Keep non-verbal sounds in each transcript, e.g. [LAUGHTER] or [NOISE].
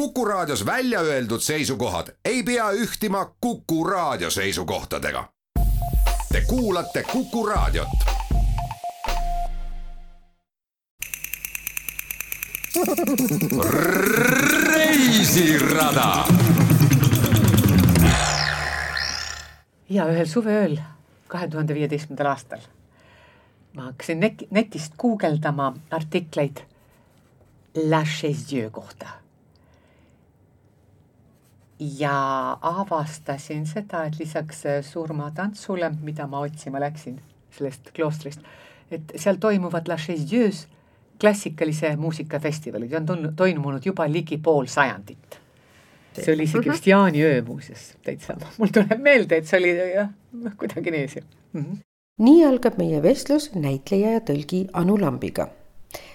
Kuku Raadios välja öeldud seisukohad ei pea ühtima Kuku Raadio seisukohtadega. Te kuulate Kuku Raadiot. reisirada. ja ühel suveööl kahe tuhande viieteistkümnendal aastal ma hakkasin net, netist guugeldama artikleid La Chaise kohta. Ja avastasin seda, et lisaks surmatantsule, mida ma otsima läksin sellest kloostrist, et seal toimuvad La Chaise klassikalise muusikafestivalid ja on tulnud, toimunud juba ligi pool sajandit. see oli isegi vist jaaniöö muuseas täitsa, mul tuleb meelde, et see oli jah, kuidagi nii see mm. -hmm nii algab meie vestlus näitleja ja tõlgi Anu Lambiga.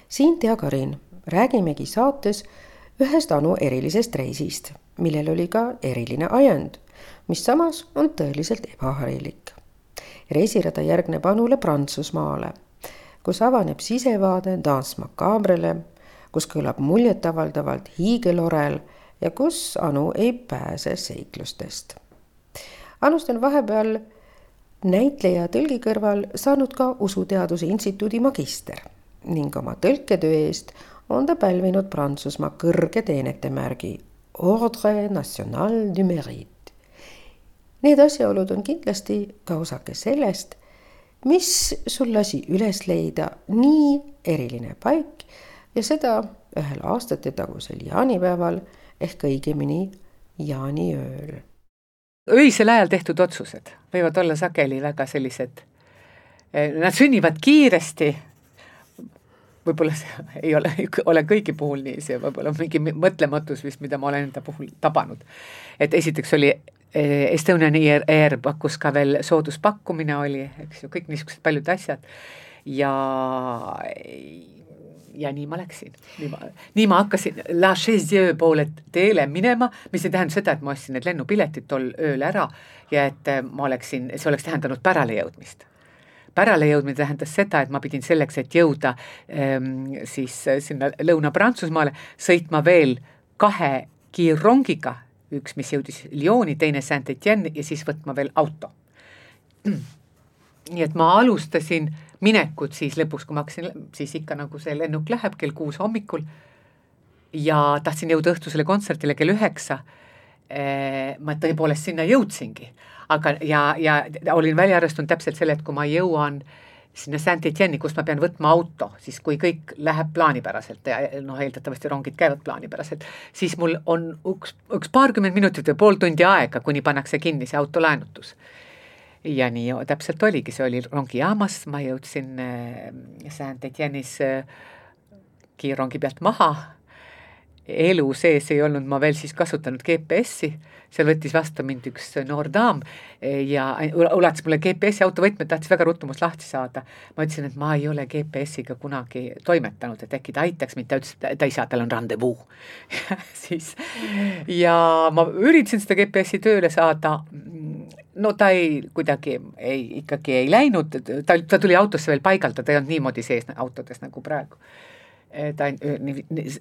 siin Tea Karin, räägimegi saates ühest Anu erilisest reisist, millel oli ka eriline ajend, mis samas on tõeliselt ebaharilik. reisirada järgneb Anule Prantsusmaale, kus avaneb sisevaade Dance Macabrele, kus kõlab muljetavaldavalt hiigelorel ja kus Anu ei pääse seiklustest. Anust on vahepeal näitleja tõlgi kõrval saanud ka Usuteaduse Instituudi magister ning oma tõlketöö eest on ta pälvinud Prantsusmaa kõrge teenetemärgi Ordre National du Mérite. Need asjaolud on kindlasti ka osake sellest, mis sul lasi üles leida nii eriline paik ja seda ühel aastatetagusel jaanipäeval ehk õigemini jaaniööl öisel ajal tehtud otsused võivad olla sageli väga sellised, eh, nad sünnivad kiiresti, võib-olla see [LAUGHS] ei ole, ole kõigi puhul nii, see võib-olla mingi mõtlematus vist, mida ma olen enda puhul tabanud. et esiteks oli eh, Estonian Air, Air pakkus ka veel sooduspakkumine oli, eks ju, kõik niisugused paljud asjad. Ja ja nii ma läksin, nii ma, nii ma hakkasin La Chaise poole teele minema, mis ei tähenda seda, et ma ostsin need lennupiletid tol ööl ära ja et äh, ma oleksin, see oleks tähendanud päralejõudmist. päralejõudmine tähendas seda, et ma pidin selleks, et jõuda ähm, siis äh, sinna Lõuna-Prantsusmaale, sõitma veel kahe kiirrongiga, üks, mis jõudis Lyoni, teine Saint-Etienne ja siis võtma veel auto. nii et ma alustasin minekut siis lõpuks, kui ma hakkasin, siis ikka nagu see lennuk läheb kell kuus hommikul ja tahtsin jõuda õhtusele kontserdile kell üheksa. Eh, ma tõepoolest sinna jõudsingi, aga ja, ja olin välja arvestanud täpselt selle, et kui ma jõuan sinna Saint-Etienne'i, kust ma pean võtma auto, siis kui kõik läheb plaanipäraselt ja noh, eeldatavasti rongid käivad plaanipäraselt, siis mul on üks, üks paarkümmend minutit või pool tundi aega, kuni pannakse kinni see autolaenutus ja nii täpselt oligi, see oli rongijaamas, ma jõudsin äh, Saint-Etienne'is äh, kiirrongi pealt maha. Elu sees ei olnud ma veel siis kasutanud GPS-i, seal võttis vastu mind üks noor daam äh, ja ulatas mulle GPS-i autovõtmed, tahtis väga ruttu must lahti saada. ma ütlesin, et ma ei ole GPS-iga kunagi toimetanud, et äkki ta aitaks mind, ta ütles, et ta ei saa, tal on randevuu [LAUGHS] siis. Ja ma üritasin seda GPS-i tööle saada. No ta ei, kuidagi ei, ikkagi ei läinud, ta, ta tuli autosse veel paigaldada, ei olnud niimoodi sees autodes nagu praegu. Ta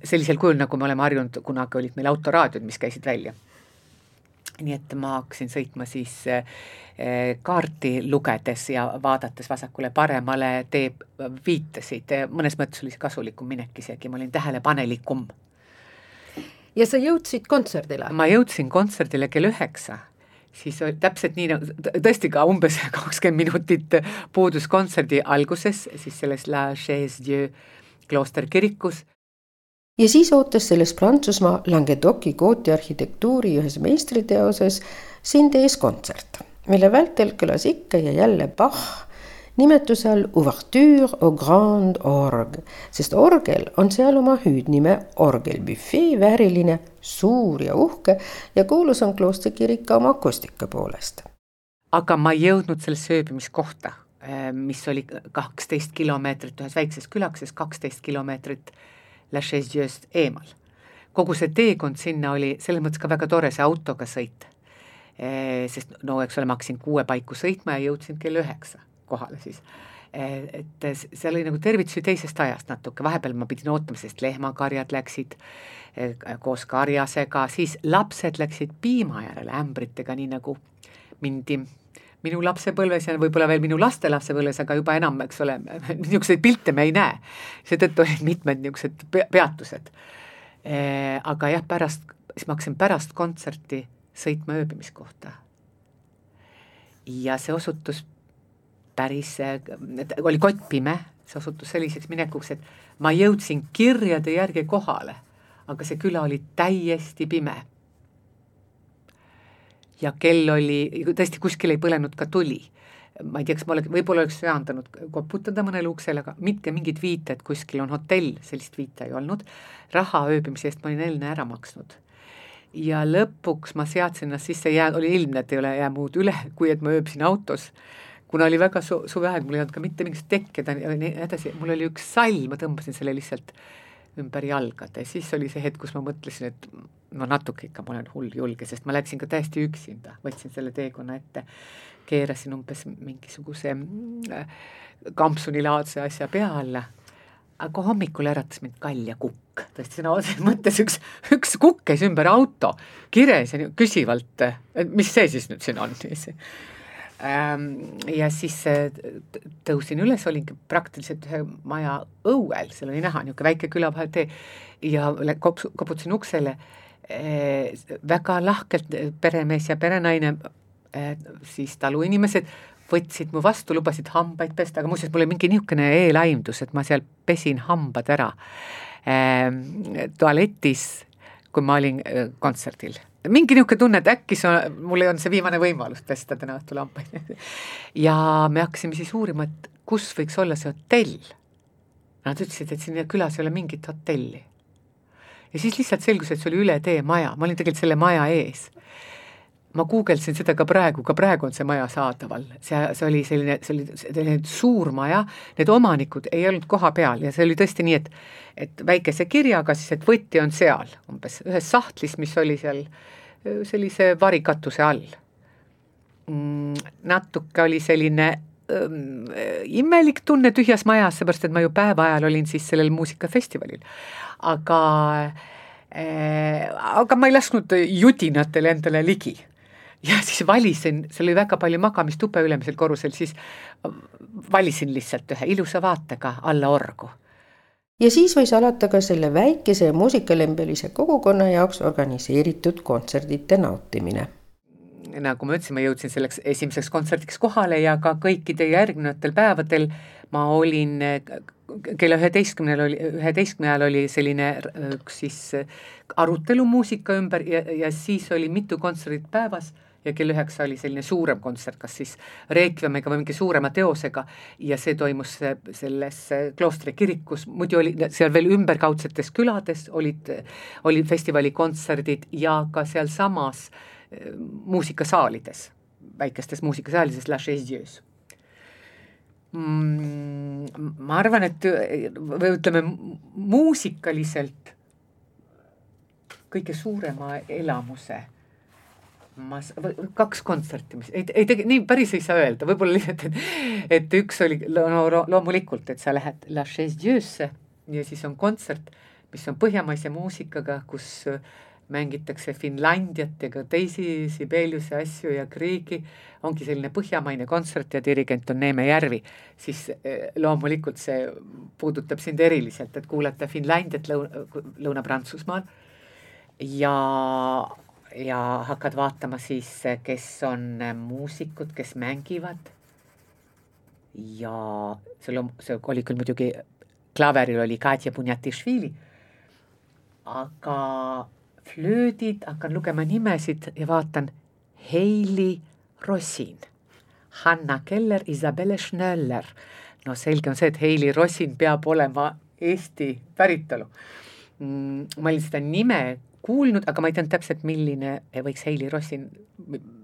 sellisel kujul, nagu me oleme harjunud, kunagi olid meil autoraadiod, mis käisid välja. nii et ma hakkasin sõitma siis kaarti lugedes ja vaadates vasakule-paremale, tee viitasid, mõnes mõttes oli see kasulikum minek isegi, ma olin tähelepanelikum. ja sa jõudsid kontserdile? ma jõudsin kontserdile kell üheksa siis täpselt nii nagu tõesti ka umbes [LAUGHS] kakskümmend minutit puudus kontserdi alguses siis selles La Chaise Dieu kloosterkirikus. ja siis ootas selles Prantsusmaa Languedoci kooti arhitektuuri ühes meistriteoses sind ees kontsert, mille vältel kõlas ikka ja jälle Bach nimetuse all Ouverture au Grand Orgue, sest orgel on seal oma hüüdnime orgelbüfee vääriline, suur ja uhke ja kuulus on kloostrikirik ka oma akustika poolest. aga ma ei jõudnud sellesse ööbimiskohta, mis oli kaksteist kilomeetrit ühes väikses külakeses, kaksteist kilomeetrit La Chaise-Dieu'st eemal. kogu see teekond sinna oli selles mõttes ka väga tore, see autoga sõit. Eh, sest no eks ole, ma hakkasin kuue paiku sõitma ja jõudsin kell üheksa kohale siis. et see oli nagu tervitusi teisest ajast natuke, vahepeal ma pidin ootama, sest lehmakarjad läksid koos karjasega, siis lapsed läksid piima järele ämbritega, nii nagu mindi minu lapsepõlves ja võib-olla veel minu laste lapsepõlves, aga juba enam, eks ole, [LAUGHS] niisuguseid pilte me ei näe. seetõttu olid mitmed niisugused peatused. Eh, aga jah, pärast, siis ma hakkasin pärast kontserti sõitma ööbimiskohta. ja see osutus päris, oli kott pime, see osutus selliseks minekuks, et ma jõudsin kirjade järgi kohale, aga see küla oli täiesti pime. Ja kell oli, tõesti kuskil ei põlenud ka tuli. ma ei tea, kas ma oleks, võib-olla oleks söandanud koputada mõnele uksele, aga mitte mingit viite, et kuskil on hotell, sellist viite ei olnud. raha ööbimise eest ma olin enne ära maksnud ja lõpuks ma seadsin ennast sisse, jää, oli ilmne, et ei ole jää muud üle, kui et ma ööbisin autos kuna oli väga su-, suveaeg, mul ei olnud ka mitte mingit tekkida ja nii edasi, mul oli üks sall, ma tõmbasin selle lihtsalt ümber jalgade, siis oli see hetk, kus ma mõtlesin, et no natuke ikka ma olen hull julge, sest ma läksin ka täiesti üksinda, võtsin selle teekonna ette, keerasin umbes mingisuguse äh, kampsunilaadse asja pea alla, aga hommikul äratas mind kalja kukk, tõesti sõna otseses mõttes üks, üks kukk käis ümber auto, kires ja küsivalt, et mis see siis nüüd siin on? Ähm, [LAUGHS] ja siis äh, tõusin üles, olingi praktiliselt ühe maja õuel, seal oli näha niisugune väike külavahetee ja kops-, koputasin uksele eh,, väga lahkelt peremees ja perenaine siis taluinimesed võtsid mu vastu, lubasid hambaid pesta, aga muuseas, mul oli mingi niisugune eelaimdus, et ma seal pesin hambad ära. Eh, tualetis, kui ma olin kontserdil mingi niisugune tunne, et äkki see, mul ei olnud see viimane võimalus pesta täna õhtul hambaid [LAUGHS] ja me hakkasime siis uurima, et kus võiks olla see hotell. Nad ütlesid, et siin külas ei ole mingit hotelli. ja siis lihtsalt selgus, et see oli üle tee maja, ma olin tegelikult selle maja ees ma guugeldasin seda ka praegu, ka praegu on see maja saadaval, see, see oli selline, see oli selline suur maja, need omanikud ei olnud koha peal ja see oli tõesti nii, et et väikese kirjaga siis, et võti on seal umbes ühes sahtlis, mis oli seal sellise varikatuse all. Mm,. natuke oli selline ähm, imelik tunne tühjas majas, seepärast et ma ju päeva ajal olin siis sellel muusikafestivalil, aga äh, aga ma ei lasknud judinatele endale ligi ja siis valisin, seal oli väga palju magamistube ülemisel korrusel, siis valisin lihtsalt ühe ilusa vaatega alla orgu. ja siis võis alata ka selle väikese muusikalembelise kogukonna jaoks organiseeritud kontserdite nautimine nagu ma ütlesin, ma jõudsin selleks esimeseks kontserdiks kohale ja ka kõikidel järgnevatel päevadel ma olin kella üheteistkümnel oli, üheteistkümne ajal oli selline üks siis arutelu muusika ümber ja, ja siis oli mitu kontserdit päevas ja kell üheksa oli selline suurem kontsert, kas siis reekviemiga või mingi suurema teosega ja see toimus selles kloostri kirikus, muidu oli seal veel ümberkaudsetes külades olid, olid festivalikontserdid ja ka sealsamas eh, muusikasaalides, väikestes muusikasaalides La Chaise Dieus mm, ma arvan, et või ütleme muusikaliselt kõige suurema elamuse ma, kaks kontserti, mis ei, ei tege-, nii päris ei saa öelda, võib-olla lihtsalt, et et üks oli no, loomulikult, et sa lähed La Chaise Dieusse ja siis on kontsert, mis on põhjamaise muusikaga, kus mängitakse Finlandiat ja ka teisi Sibeliuse asju ja Kriegi, ongi selline põhjamaine kontsert ja dirigent on Neeme Järvi, siis eh, loomulikult see puudutab sind eriliselt, et kuulata Finlandiat Lõuna, Lõuna-Prantsusmaal. Ja ja hakkad vaatama siis, kes on muusikud, kes mängivad. ja seal on, see oli küll muidugi, klaveril oli Katja Bunjatišvili, aga flöödid, hakkan lugema nimesid ja vaatan Heili Rossin, Hanna Keller, Isabelle Schnöller. no selge on see, et Heili Rossin peab olema Eesti päritolu mm,. ma olin seda nime kuulnud, aga ma ei teadnud täpselt, milline võiks Heili Rossin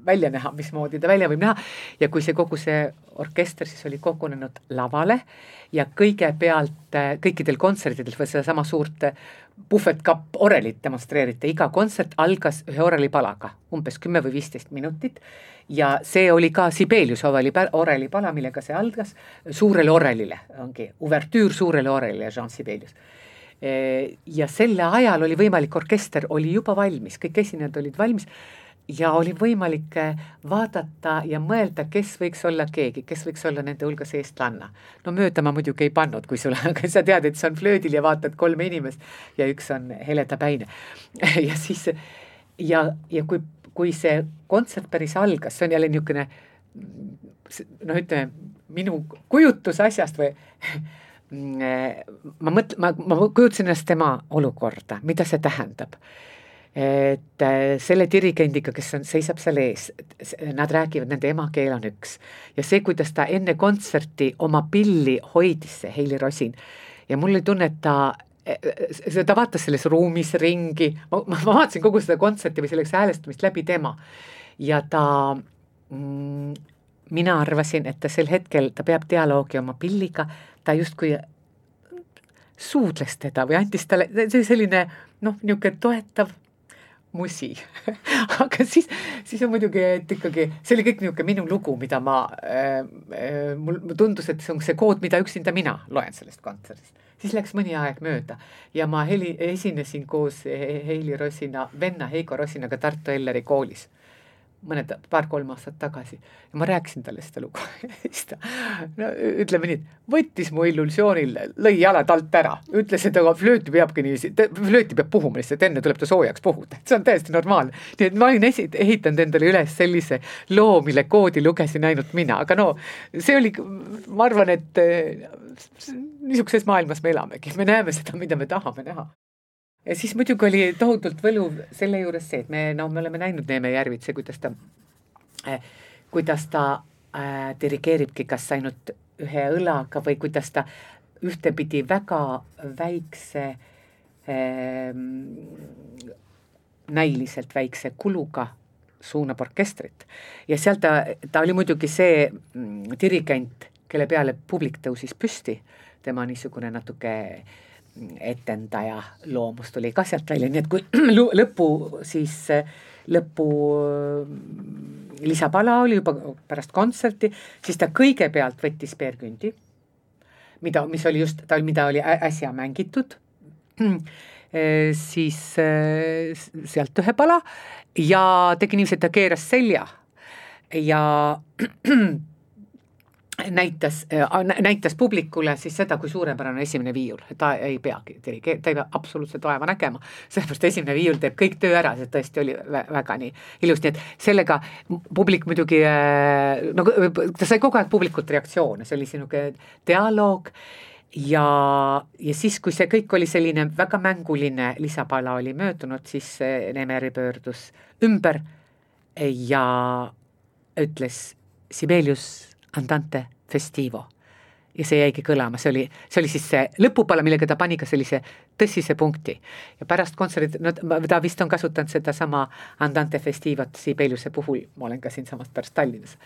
välja näha, mismoodi ta välja võib näha. ja kui see kogu see orkester siis oli kogunenud lavale ja kõigepealt kõikidel kontsertidel või sedasama suurt puhvetkapp orelit demonstreeriti, iga kontsert algas ühe orelipalaga, umbes kümme või viisteist minutit. Ja see oli ka Sibelius oreli, orelipala, millega see algas, suurele orelile, ongi uvertüür suurele orelile, Jean Sibelius ja selle ajal oli võimalik, orkester oli juba valmis, kõik esinejad olid valmis ja oli võimalik äh, vaadata ja mõelda, kes võiks olla keegi, kes võiks olla nende hulgas eestlanna. no mööda ma muidugi ei pannud, kui sulle, [LAUGHS] aga sa tead, et see on flöödil ja vaatad kolme inimest ja üks on Heleda Päine [LAUGHS] ja siis ja, ja kui, kui see kontsert päris algas, see on jälle niisugune noh, ütleme minu kujutus asjast või [LAUGHS] ma mõtlen, ma, ma kujutasin ennast tema olukorda, mida see tähendab. Et äh, selle dirigendiga, kes on, seisab seal ees, nad räägivad, nende emakeel on üks. Ja see, kuidas ta enne kontserti oma pilli hoidis, see Heili Rosin. Ja mul oli tunne, et ta äh, ta vaatas selles ruumis ringi, ma, ma vaatasin kogu seda kontserti või selleks häälestamist läbi tema. Ja ta mm, mina arvasin, et ta sel hetkel, ta peab dialoogi oma pilliga, ta justkui suudles teda või andis talle, see selline noh, niisugune toetav musi [LAUGHS] aga siis, siis on muidugi, et ikkagi see oli kõik niisugune minu lugu, mida ma äh,, äh, mul tundus, et see on see kood, mida üksinda mina loen sellest kontserdist. siis läks mõni aeg mööda ja ma heli, esinesin koos Heili Rosina venna Heigo Rosinaga Tartu Elleri koolis mõned, paar-kolm aastat tagasi. Ja ma rääkisin talle seda lugu [LAUGHS] siis ta, no ütleme nii, et võttis mu illusioonil, lõi jalad alt ära, ütles, et aga flööti peabki niiviisi, flööti peab puhuma lihtsalt, enne tuleb ta soojaks puhuda, et see on täiesti normaalne. nii et ma olin esi-, ehitanud endale üles sellise loo, mille koodi lugesin ainult mina, aga no see oli, ma arvan, et niisuguses maailmas me elamegi, me näeme seda, mida me tahame näha ja siis muidugi oli tohutult võluv selle juures see, et me, no me oleme näinud Neeme Järvitsa, kuidas ta äh,, kuidas ta äh, dirigeeribki kas ainult ühe õlaga või kuidas ta ühtepidi väga väikse äh,, näiliselt väikse kuluga suunab orkestrit. ja seal ta, ta oli muidugi see mm, dirigent, kelle peale publik tõusis püsti, tema niisugune natuke äh, etendaja loomus tuli ka sealt välja, nii et kui [CLEARS THROAT] lõpu siis, lõpu mm, lisapala oli juba pärast kontserti, siis ta kõigepealt võttis Peer Kündi, mida, mis oli just, ta, mida oli äsja mängitud, [CLEARS THROAT] siis sealt ühe pala ja tegi niiviisi, et ta keeras selja ja [CLEARS THROAT] näitas, äh, näitas publikule siis seda, kui suurepärane esimene viiul, ta ei peagi dirigeerima, ta ei pea absoluutselt vaeva nägema, sellepärast esimene viiul teeb kõik töö ära, see tõesti oli väga nii ilus, nii et sellega publik muidugi äh, no ta sai kogu aeg publikult reaktsioone, see oli niisugune dialoog ja, ja siis, kui see kõik oli selline väga mänguline, lisapala oli möödunud, siis Nemeri pöördus ümber ja ütles Sibelius Andante Festivo. ja see jäigi kõlama, see oli, see oli siis see lõpupala, millega ta pani ka sellise tõsise punkti. ja pärast kontserti, no ta vist on kasutanud sedasama Andante Festivot Sibeliuse puhul, ma olen ka siinsamas pärast Tallinnas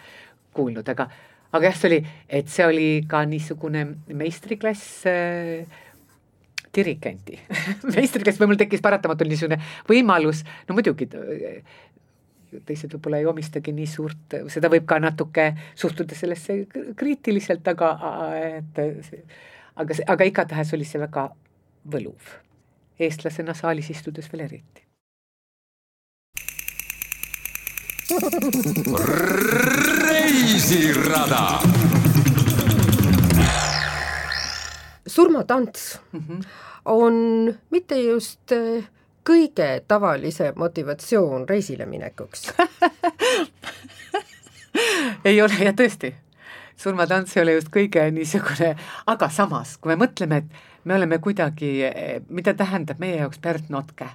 kuulnud, aga aga jah, see oli, et see oli ka niisugune meistriklass äh, dirigenti [LAUGHS] meistriklass või mul tekkis paratamatult niisugune võimalus, no muidugi teised võib-olla ei omistagi nii suurt, seda võib ka natuke suhtuda sellesse kriitiliselt, aga et aga see, aga igatahes oli see väga võluv. eestlasena saalis istudes veel eriti. reisirada. surmatants mm -hmm. on mitte just äh, kõige tavalisem motivatsioon reisile minekuks? [LAUGHS] Ei ole ja tõesti, surmatants ei ole just kõige niisugune, aga samas, kui me mõtleme, et me oleme kuidagi, mida tähendab meie jaoks Pärt Notke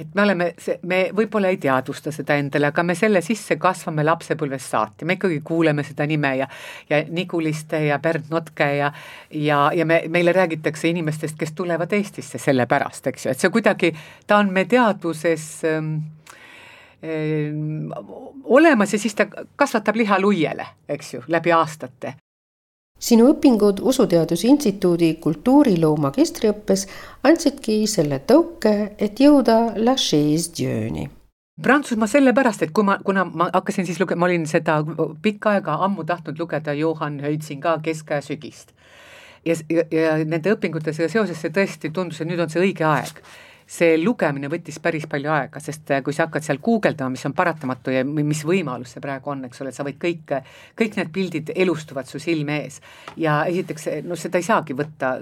et me oleme, me võib-olla ei teadvusta seda endale, aga me selle sisse kasvame lapsepõlvest saati, me ikkagi kuuleme seda nime ja ja Niguliste ja Bernt Notke ja ja, ja me, meile räägitakse inimestest, kes tulevad Eestisse sellepärast, eks ju, et see kuidagi, ta on me teadvuses ähm, olemas ja siis ta kasvatab liha luiele, eks ju, läbi aastate sinu õpingud Usuteaduse Instituudi kultuuriloo magistriõppes andsidki selle tõuke, et jõuda La Chaise Dieuni Prantsusmaa sellepärast, et kui ma, kuna ma hakkasin siis lugema, ma olin seda pikka aega ammu tahtnud lugeda Johan Höitsinga Keskaja sügist. ja, ja, ja nende õpingutega seoses see tõesti tundus, et nüüd on see õige aeg see lugemine võttis päris palju aega, sest äh, kui sa hakkad seal guugeldama, mis on paratamatu ja mis võimalus see praegu on, eks ole, sa võid kõik, kõik need pildid elustuvad su silme ees. ja esiteks, no seda ei saagi võtta,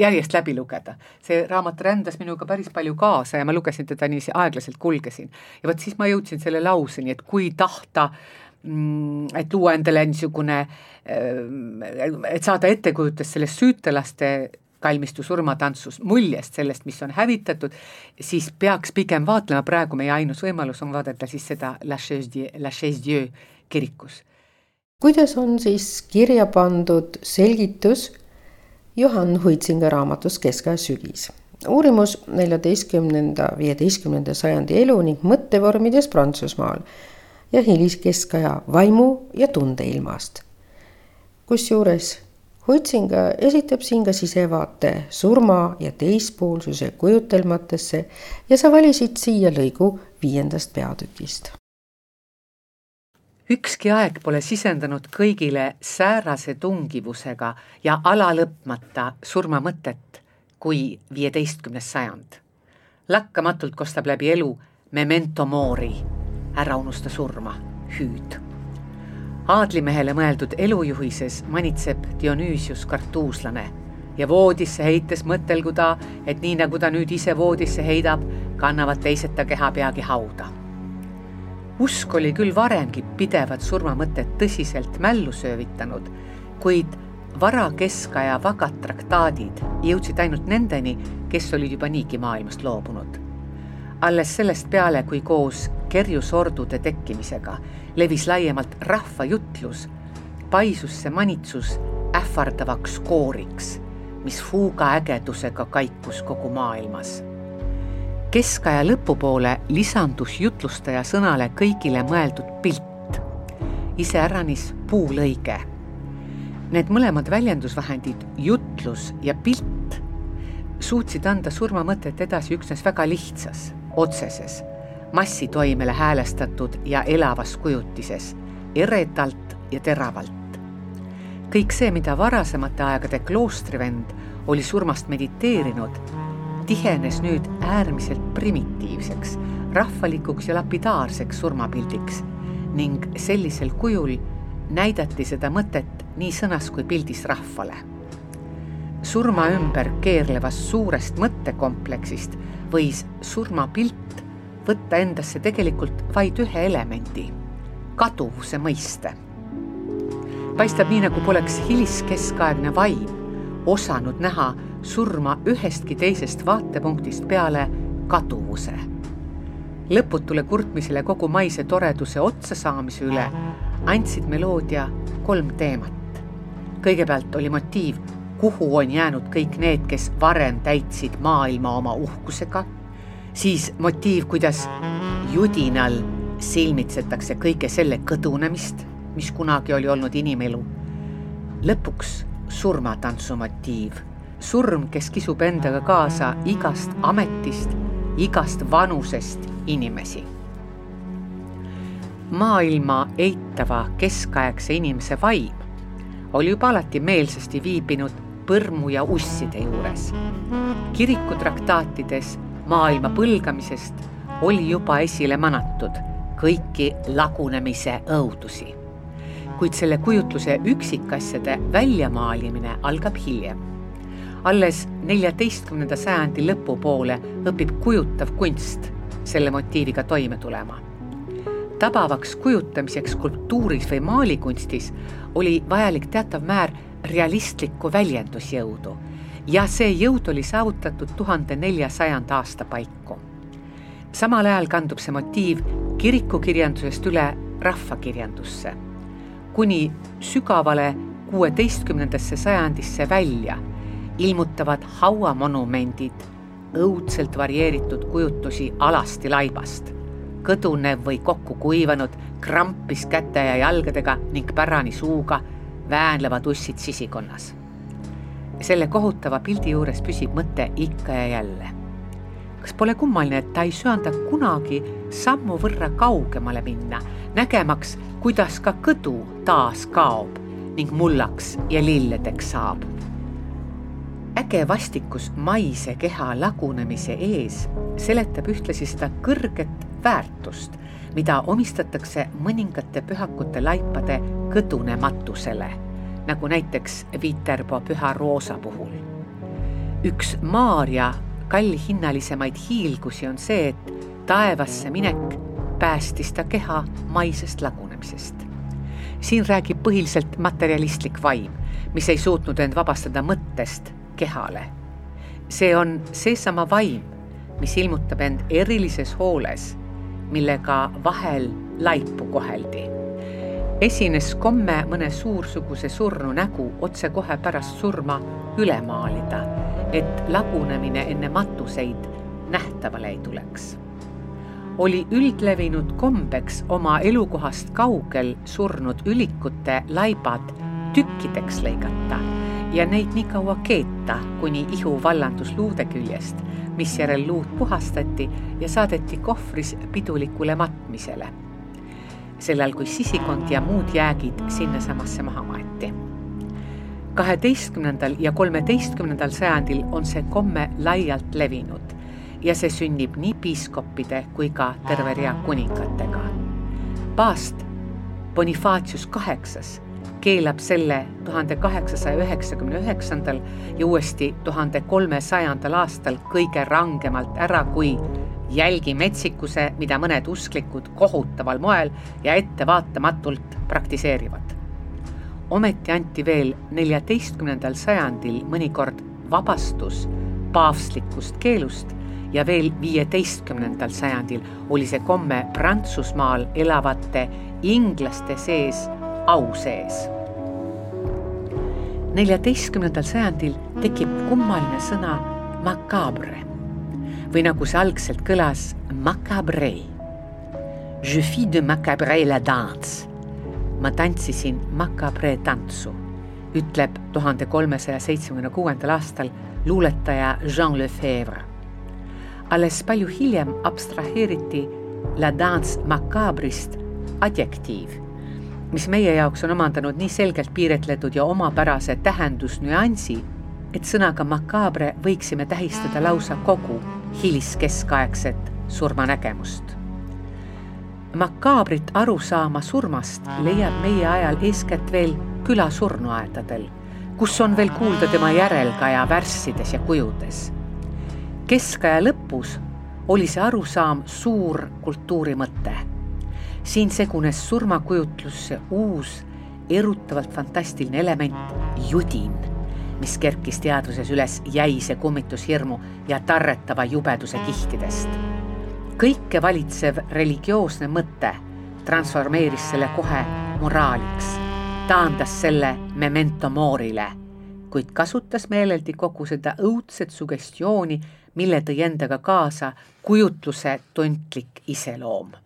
järjest läbi lugeda. see raamat rändas minuga päris palju kaasa ja ma lugesin teda niiviisi aeglaselt kulgesin. ja vot siis ma jõudsin selle lauseni, et kui tahta mm, et luua endale niisugune, äh, et saada ettekujutus sellest süütelaste kalmistu surmatantsus, muljest sellest, mis on hävitatud, siis peaks pigem vaatlema, praegu meie ainus võimalus on vaadata siis seda La Chaise, La Chaise Dieu kirikus. kuidas on siis kirja pandud selgitus Johann Huitzinga raamatus Keskaja sügis? uurimus neljateistkümnenda, viieteistkümnenda sajandi elu ning mõttevormides Prantsusmaal ja hiliskeskaja vaimu ja tundeilmast. kusjuures Huitsinga esitab siin ka sisevaate surma ja teispoolsuse kujutelmatesse ja sa valisid siia lõigu viiendast peatükist. ükski aeg pole sisendanud kõigile säärase tungivusega ja alalõpmata surmamõtet kui viieteistkümnes sajand. lakkamatult kostab läbi elu memento mori, ära unusta surma, hüüd aadlimehele mõeldud elujuhises manitseb Dionüüsius kartuuslane ja voodisse heites mõttelgu ta, et nii nagu ta nüüd ise voodisse heidab, kannavad teised ta keha peagi hauda. usk oli küll varemgi pidevat surmamõtet tõsiselt mällu söövitanud, kuid varakeskaja vagad traktaadid jõudsid ainult nendeni, kes olid juba niigi maailmast loobunud. alles sellest peale, kui koos kerjusordude tekkimisega levis laiemalt rahvajutlus, paisus see manitsus ähvardavaks kooriks, mis fuuga ägedusega kaikus kogu maailmas. keskaja lõpupoole lisandus jutlustaja sõnale kõigile mõeldud pilt, iseäranis puulõige. Need mõlemad väljendusvahendid, jutlus ja pilt, suutsid anda surmamõtet edasi üksnes väga lihtsas, otseses massitoimele häälestatud ja elavas kujutises, eredalt ja teravalt. kõik see, mida varasemate aegade kloostrivend oli surmast mediteerinud, tihenes nüüd äärmiselt primitiivseks, rahvalikuks ja lapidaarseks surmapildiks ning sellisel kujul näidati seda mõtet nii sõnas kui pildis rahvale. surma ümber keerlevast suurest mõttekompleksist võis surmapilt võtta endasse tegelikult vaid ühe elemendi, kaduvuse mõiste. paistab nii, nagu poleks hiliskeskaegne vaim osanud näha surma ühestki teisest vaatepunktist peale kaduvuse. lõputule kurtmisele kogu maise toreduse otsasaamise üle andsid meloodia kolm teemat. kõigepealt oli motiiv, kuhu on jäänud kõik need, kes varem täitsid maailma oma uhkusega siis motiiv, kuidas judinal silmitsetakse kõige selle kõdunemist, mis kunagi oli olnud inimelu. lõpuks surmatantsu motiiv, surm, kes kisub endaga kaasa igast ametist, igast vanusest inimesi. maailma eitava keskaegse inimese vaim oli juba alati meelsasti viibinud põrmu ja usside juures. kirikutraktaatides maailma põlgamisest oli juba esile manatud kõiki lagunemise õudusi. kuid selle kujutluse üksikasjade väljamaalimine algab hiljem. alles neljateistkümnenda sajandi lõpupoole õpib kujutav kunst selle motiiviga toime tulema. tabavaks kujutamiseks skulptuuris või maalikunstis oli vajalik teatav määr realistlikku väljendusjõudu ja see jõud oli saavutatud tuhande neljasajanda aasta paiku. samal ajal kandub see motiiv kirikukirjandusest üle rahvakirjandusse, kuni sügavale kuueteistkümnendasse sajandisse välja ilmutavad hauamonumendid õudselt varieeritud kujutusi alasti laibast, kõdunev või kokku kuivanud, krampis käte ja jalgadega ning pärani suuga väänlevad ussid sisikonnas. Selle kohutava pildi juures püsib mõte ikka ja jälle. kas pole kummaline, et ta ei söanda kunagi sammu võrra kaugemale minna, nägemaks, kuidas ka kõdu taas kaob ning mullaks ja lilledeks saab äge vastikus maise keha lagunemise ees seletab ühtlasi seda kõrget väärtust, mida omistatakse mõningate pühakute laipade kõdunematusele, nagu näiteks Viterbo püha roosa puhul. üks Maarja kallihinnalisemaid hiilgusi on see, et taevasse minek päästis ta keha maisest lagunemisest. siin räägib põhiliselt materialistlik vaim, mis ei suutnud end vabastada mõttest kehale. see on seesama vaim, mis ilmutab end erilises hooles, millega vahel laipu koheldi. Esines komme mõne suursuguse surnu nägu otsekohe pärast surma üle maalida, et lagunemine enne matuseid nähtavale ei tuleks oli üldlevinud kombeks oma elukohast kaugel surnud ülikute laibad tükkideks lõigata ja neid nii kaua keeta, kuni ihu vallandus luude küljest, misjärel luud puhastati ja saadeti kohvris pidulikule matmisele. Sellal, kui sisikond ja muud jäägid sinnasamasse maha maeti. kaheteistkümnendal ja kolmeteistkümnendal sajandil on see komme laialt levinud ja see sünnib nii piiskoppide kui ka terve rea kuningatega. paast Bonifacius kaheksas keelab selle tuhande kaheksasaja üheksakümne üheksandal ja uuesti tuhande kolmesajandal aastal kõige rangemalt ära kui jälgimetsikuse, mida mõned usklikud kohutaval moel ja ettevaatamatult praktiseerivad. ometi anti veel neljateistkümnendal sajandil mõnikord vabastus paavstlikust keelust ja veel viieteistkümnendal sajandil oli see komme Prantsusmaal elavate inglaste sees au sees neljateistkümnendal sajandil tekib kummaline sõna macabre või nagu see algselt kõlas, macabre. Je fis de macabre la danse. ma tantsisin macabre tantsu, ütleb tuhande kolmesaja seitsmekümne kuuendal aastal luuletaja Jean Lefebvre. alles palju hiljem abstraheeriti la danse macabrist adjektiiv mis meie jaoks on omandanud nii selgelt piiretletud ja omapärase tähendusnüansi, et sõnaga makabre võiksime tähistada lausa kogu hiliskeskaegset surmanägemust. makaabrit arusaama surmast leiab meie ajal eeskätt veel külasurnuaedadel, kus on veel kuulda tema järelkaja värssides ja kujudes. keskaja lõpus oli see arusaam suur kultuurimõte siin segunes surmakujutlusse uus erutavalt fantastiline element, judin, mis kerkis teadvuses üles jäise kummitushirmu ja tarretava jubeduse kihtidest. kõike valitsev religioosne mõte transformeeris selle kohe moraaliks, taandas selle memento morile, kuid kasutas meeleldi kogu seda õudset sugestiooni, mille tõi endaga kaasa kujutluse tuntlik iseloom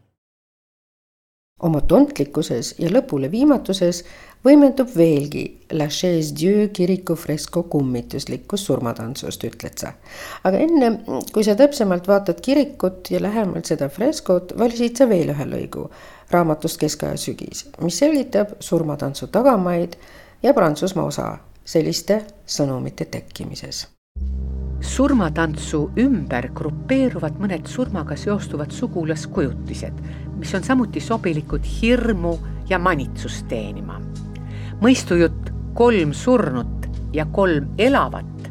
oma tontlikkuses ja lõpuleviimatuses võimendub veelgi La Chaise Dieu kiriku fresko kummituslikkus surmatantsust, ütled sa. aga enne, kui sa täpsemalt vaatad kirikut ja lähemalt seda freskot, valisid sa veel ühe lõigu raamatust Keskaja sügis, mis selgitab surmatantsu tagamaid ja Prantsusmaa osa selliste sõnumite tekkimises surmatantsu ümber grupeeruvad mõned surmaga seostuvad sugulaskujutised, mis on samuti sobilikud hirmu ja manitsust teenima. mõistujutt kolm surnut ja kolm elavat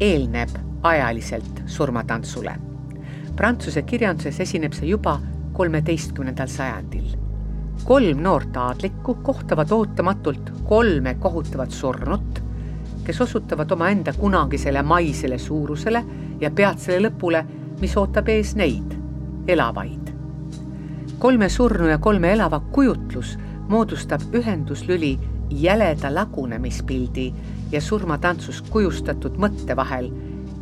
eelneb ajaliselt surmatantsule. Prantsuse kirjanduses esineb see juba kolmeteistkümnendal sajandil. kolm noort aadlikku kohtavad ootamatult kolme kohutavat surnut kes osutavad omaenda kunagisele maisele suurusele ja peatsele lõpule, mis ootab ees neid, elavaid. Kolme surnu ja kolme elava kujutlus moodustab ühenduslüli jäleda lagunemispildi ja surmatantsus kujustatud mõtte vahel,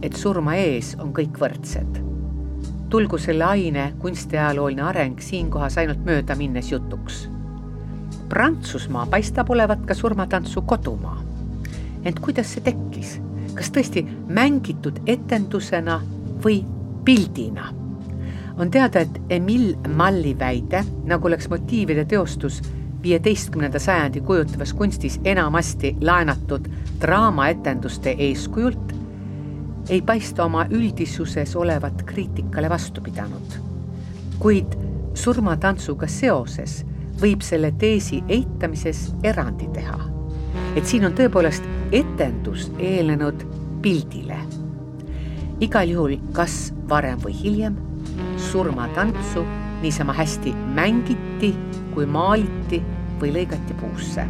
et surma ees on kõik võrdsed. tulgu selle aine kunstiajalooline areng siinkohas ainult mööda minnes jutuks. Prantsusmaa paistab olevat ka surmatantsu kodumaa. ent kuidas see tekkis, kas tõesti mängitud etendusena või pildina? On teada, et Emile Malli väide, nagu oleks motiivide teostus viieteistkümnenda sajandi kujutavas kunstis enamasti laenatud draamaetenduste eeskujult, ei paista oma üldisuses olevat kriitikale vastu pidanud. kuid surmatantsuga seoses võib selle teesi eitamises erandi teha. et siin on tõepoolest etendus eelnenud pildile. igal juhul kas varem või hiljem surmatantsu niisama hästi mängiti kui maaliti või lõigati puusse.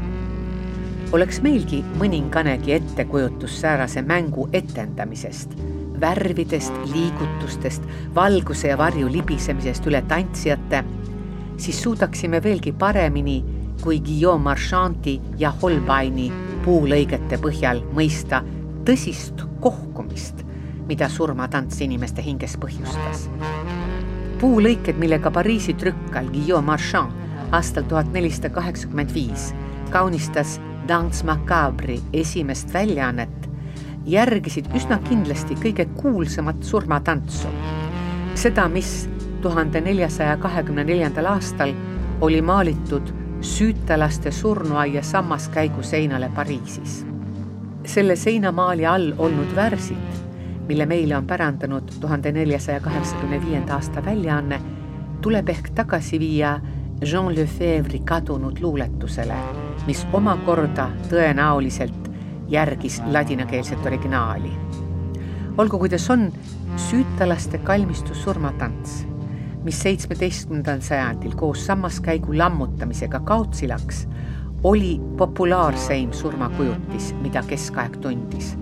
oleks meilgi mõninganegi ettekujutus säärase mängu etendamisest, värvidest, liigutustest, valguse ja varju libisemisest üle tantsijate, siis suudaksime veelgi paremini kui Guillaume Marchanti ja Holbeini puulõigete põhjal mõista tõsist kohkumist, mida surmatants inimeste hinges põhjustas. Puulõiked, millega Pariisi trükkal Guillaume Marchand aastal tuhat nelisada kaheksakümmend viis kaunistas Dance Macabre'i esimest väljaannet, järgisid üsna kindlasti kõige kuulsamat surmatantsu. seda, mis tuhande neljasaja kahekümne neljandal aastal oli maalitud süütalaste surnuaia sammaskäigu seinale Pariisis. selle seinamaali all olnud värsid, mille meile on pärandanud tuhande neljasaja kaheksakümne viienda aasta väljaanne, tuleb ehk tagasi viia Jean Lefebvre'i kadunud luuletusele, mis omakorda tõenäoliselt järgis ladinakeelset originaali. olgu kuidas on, süütalaste kalmistu surmatants, mis seitsmeteistkümnendal sajandil koos sammaskäigu lammutamisega kaotsi läks, oli populaarseim surmakujutis, mida keskaeg tundis.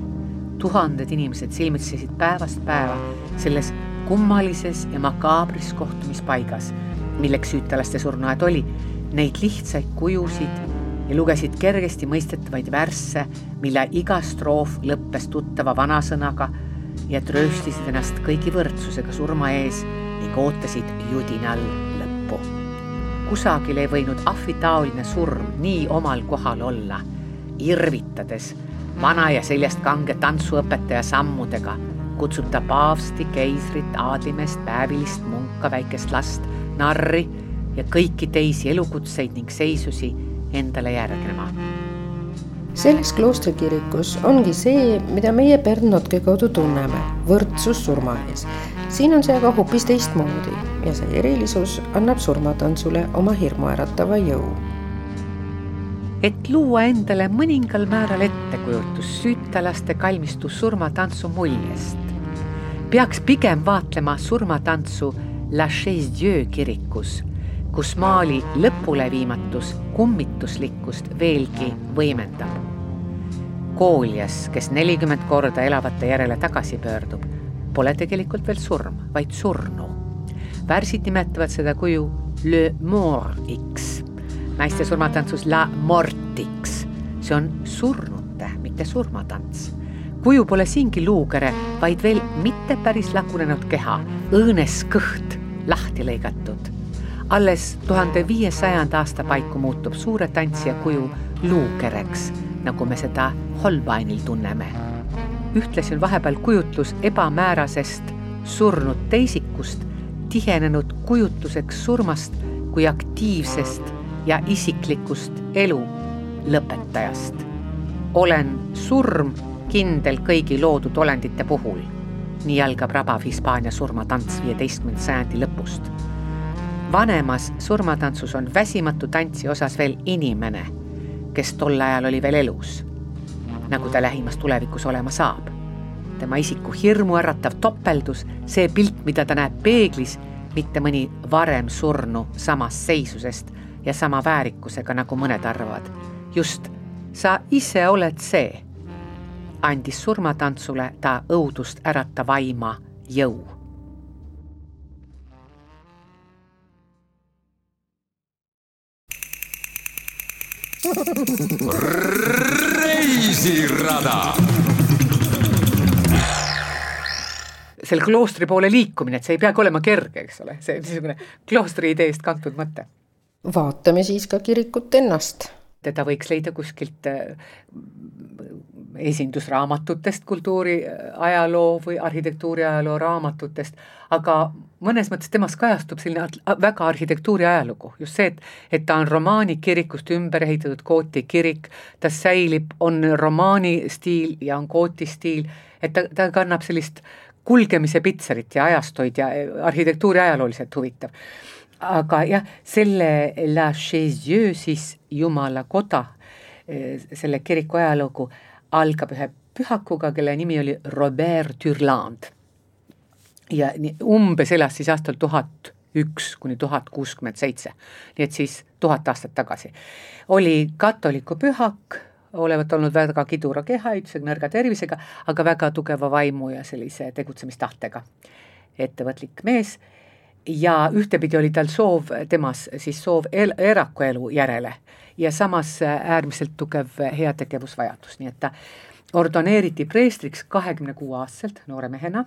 Tuhanded inimesed silmitsesid päevast päeva selles kummalises ja makaabris kohtumispaigas milleks süütalaste surnuaed oli, neid lihtsaid kujusid ja lugesid kergesti mõistetavaid värsse, mille iga stroof lõppes tuttava vanasõnaga ja trööstisid ennast kõigi võrdsusega surma ees ning ootasid judinal lõppu. kusagil ei võinud ahvitaoline surm nii omal kohal olla, irvitades vana ja seljast kange tantsuõpetaja sammudega kutsub ta paavsti, keisrit, aadlimeest, päevilist munka, väikest last narri ja kõiki teisi elukutseid ning seisusi endale järgnema. selles kloostrikirikus ongi see, mida meie Pärnotke kaudu tunneme, võrdsus surma ees. siin on see aga hoopis teistmoodi ja see erilisus annab surmatantsule oma hirmuäratava jõu et luua endale mõningal määral ettekujutus süütalaste kalmistu surmatantsu muljest, peaks pigem vaatlema surmatantsu La Chaise Dieu kirikus, kus maali lõpuleviimatus kummituslikkust veelgi võimendab. Kooljas, kes nelikümmend korda elavate järele tagasi pöördub, pole tegelikult veel surm, vaid surnu. värsid nimetavad seda kuju le mort'iks, naiste surmatantsus la mort'iks, see on surnute, mitte surmatants kuju pole siingi luukere, vaid veel mitte päris lagunenud keha, õõnes kõht lahti lõigatud. alles tuhande viiesajanda aasta paiku muutub suure tantsija kuju luukereks, nagu me seda Holbeinil tunneme. ühtlasi on vahepeal kujutlus ebamäärasest surnud teisikust tihenenud kujutluseks surmast kui aktiivsest ja isiklikust elu lõpetajast. olen surm kindel kõigi loodud olendite puhul nii algab rabav Hispaania surmatants viieteistkümnenda sajandi lõpust. vanemas surmatantsus on väsimatu tantsija osas veel inimene, kes tol ajal oli veel elus, nagu ta lähimas tulevikus olema saab. tema isiku hirmuäratav topeldus, see pilt, mida ta näeb peeglis, mitte mõni varem surnu samast seisusest ja sama väärikusega, nagu mõned arvavad. just, sa ise oled see andis surmatantsule ta õudust äratava aima jõu. reisirada selle kloostri poole liikumine, et see ei peagi olema kerge, eks ole, see niisugune kloostri ideest kantud mõte. Vaatame siis ka kirikut ennast. teda võiks leida kuskilt äh, esindusraamatutest, kultuuri ajaloo või arhitektuuri ajaloo raamatutest, aga mõnes mõttes temas kajastub selline väga arhitektuuri ajalugu, just see, et, et ta on romaani kirikust ümber ehitatud gooti kirik, ta säilib, on romaani stiil ja on gooti stiil, et ta, ta kannab sellist kulgemise pitserit ja ajastuid ja arhitektuuri ajalooliselt huvitav. Aga jah, selle La Chaise siis Jumala koda, selle kiriku ajalugu algab ühe pühakuga, kelle nimi oli Robert Turland. Ja nii umbes elas siis aastal tuhat üks kuni tuhat kuuskümmend seitse, nii et siis tuhat aastat tagasi. oli katoliku pühak, olevat olnud väga kidura kehaehitusega, nõrga tervisega, aga väga tugeva vaimu ja sellise tegutsemistahtega ettevõtlik mees ja ühtepidi oli tal soov, temas siis soov el-, erakuelu järele ja samas äärmiselt tugev heategevusvajadus, nii et ta ordoneeriti preestriks kahekümne kuue aastaselt noore mehena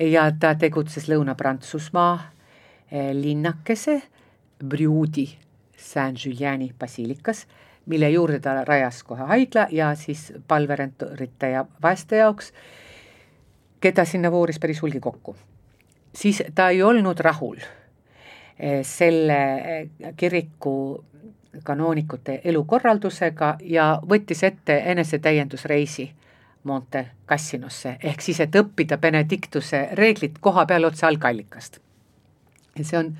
ja ta tegutses Lõuna-Prantsusmaa eh, linnakese Briudi Saint-Juliani basiilikas, mille juurde ta rajas kohe haigla ja siis palveränturite ja vaeste jaoks, keda sinna vooris päris hulgi kokku. Siis ta ei olnud rahul eh, selle eh, kiriku kanoonikute elukorraldusega ja võttis ette enesetäiendusreisi Monte Cassinosse, ehk siis, et õppida Benedictuse reeglit koha peal otse algallikast. see on,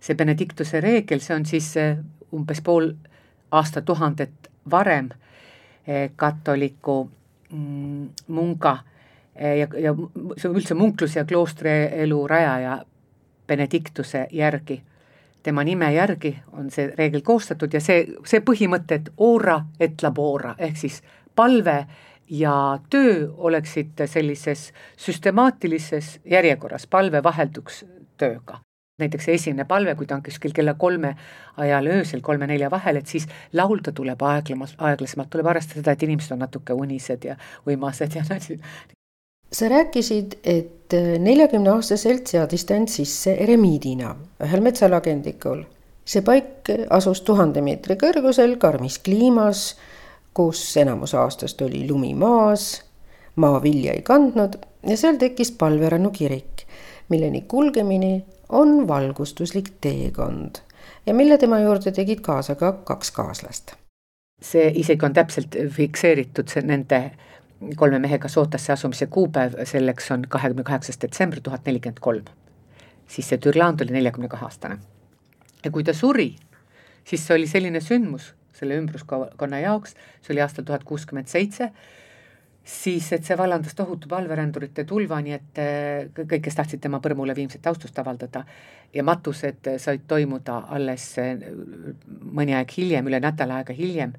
see Benedictuse reegel, see on siis eh, umbes pool aastatuhandet varem katoliku mm, munga eh, ja, ja see üldse munkluse ja kloostrielu rajaja Benedictuse järgi tema nime järgi on see reegel koostatud ja see, see põhimõte, et ora et labora ehk siis palve ja töö oleksid sellises süstemaatilises järjekorras, palve vahelduks tööga. näiteks esimene palve, kui ta on kuskil kella kolme ajal öösel, kolme-nelja vahel, et siis laulda tuleb aeglamas, aeglasemalt, tuleb arvestada seda, et inimesed on natuke unised ja uimased ja [LAUGHS] sa rääkisid, et neljakümne aastaselt seadis ta end sisse eremiidina ühel metsalagendikul. see paik asus tuhande meetri kõrgusel karmis kliimas, kus enamus aastast oli lumi maas, maavilja ei kandnud ja seal tekkis palverannu kirik, milleni kulgemine on valgustuslik teekond ja mille tema juurde tegid kaasa ka kaks kaaslast. see isegi on täpselt fikseeritud, see nende kolme mehega Sootasse asumise kuupäev, selleks on kahekümne kaheksas detsember tuhat nelikümmend kolm. siis see Türland oli neljakümne kahe aastane. ja kui ta suri, siis see oli selline sündmus selle ümbruskonna jaoks, see oli aastal tuhat kuuskümmend seitse, siis et see vallandas tohutu palverändurite tulva, nii et äh, kõik, kes tahtsid tema põrmule viimset austust avaldada ja matused said toimuda alles äh, mõni aeg hiljem, üle nädala aega hiljem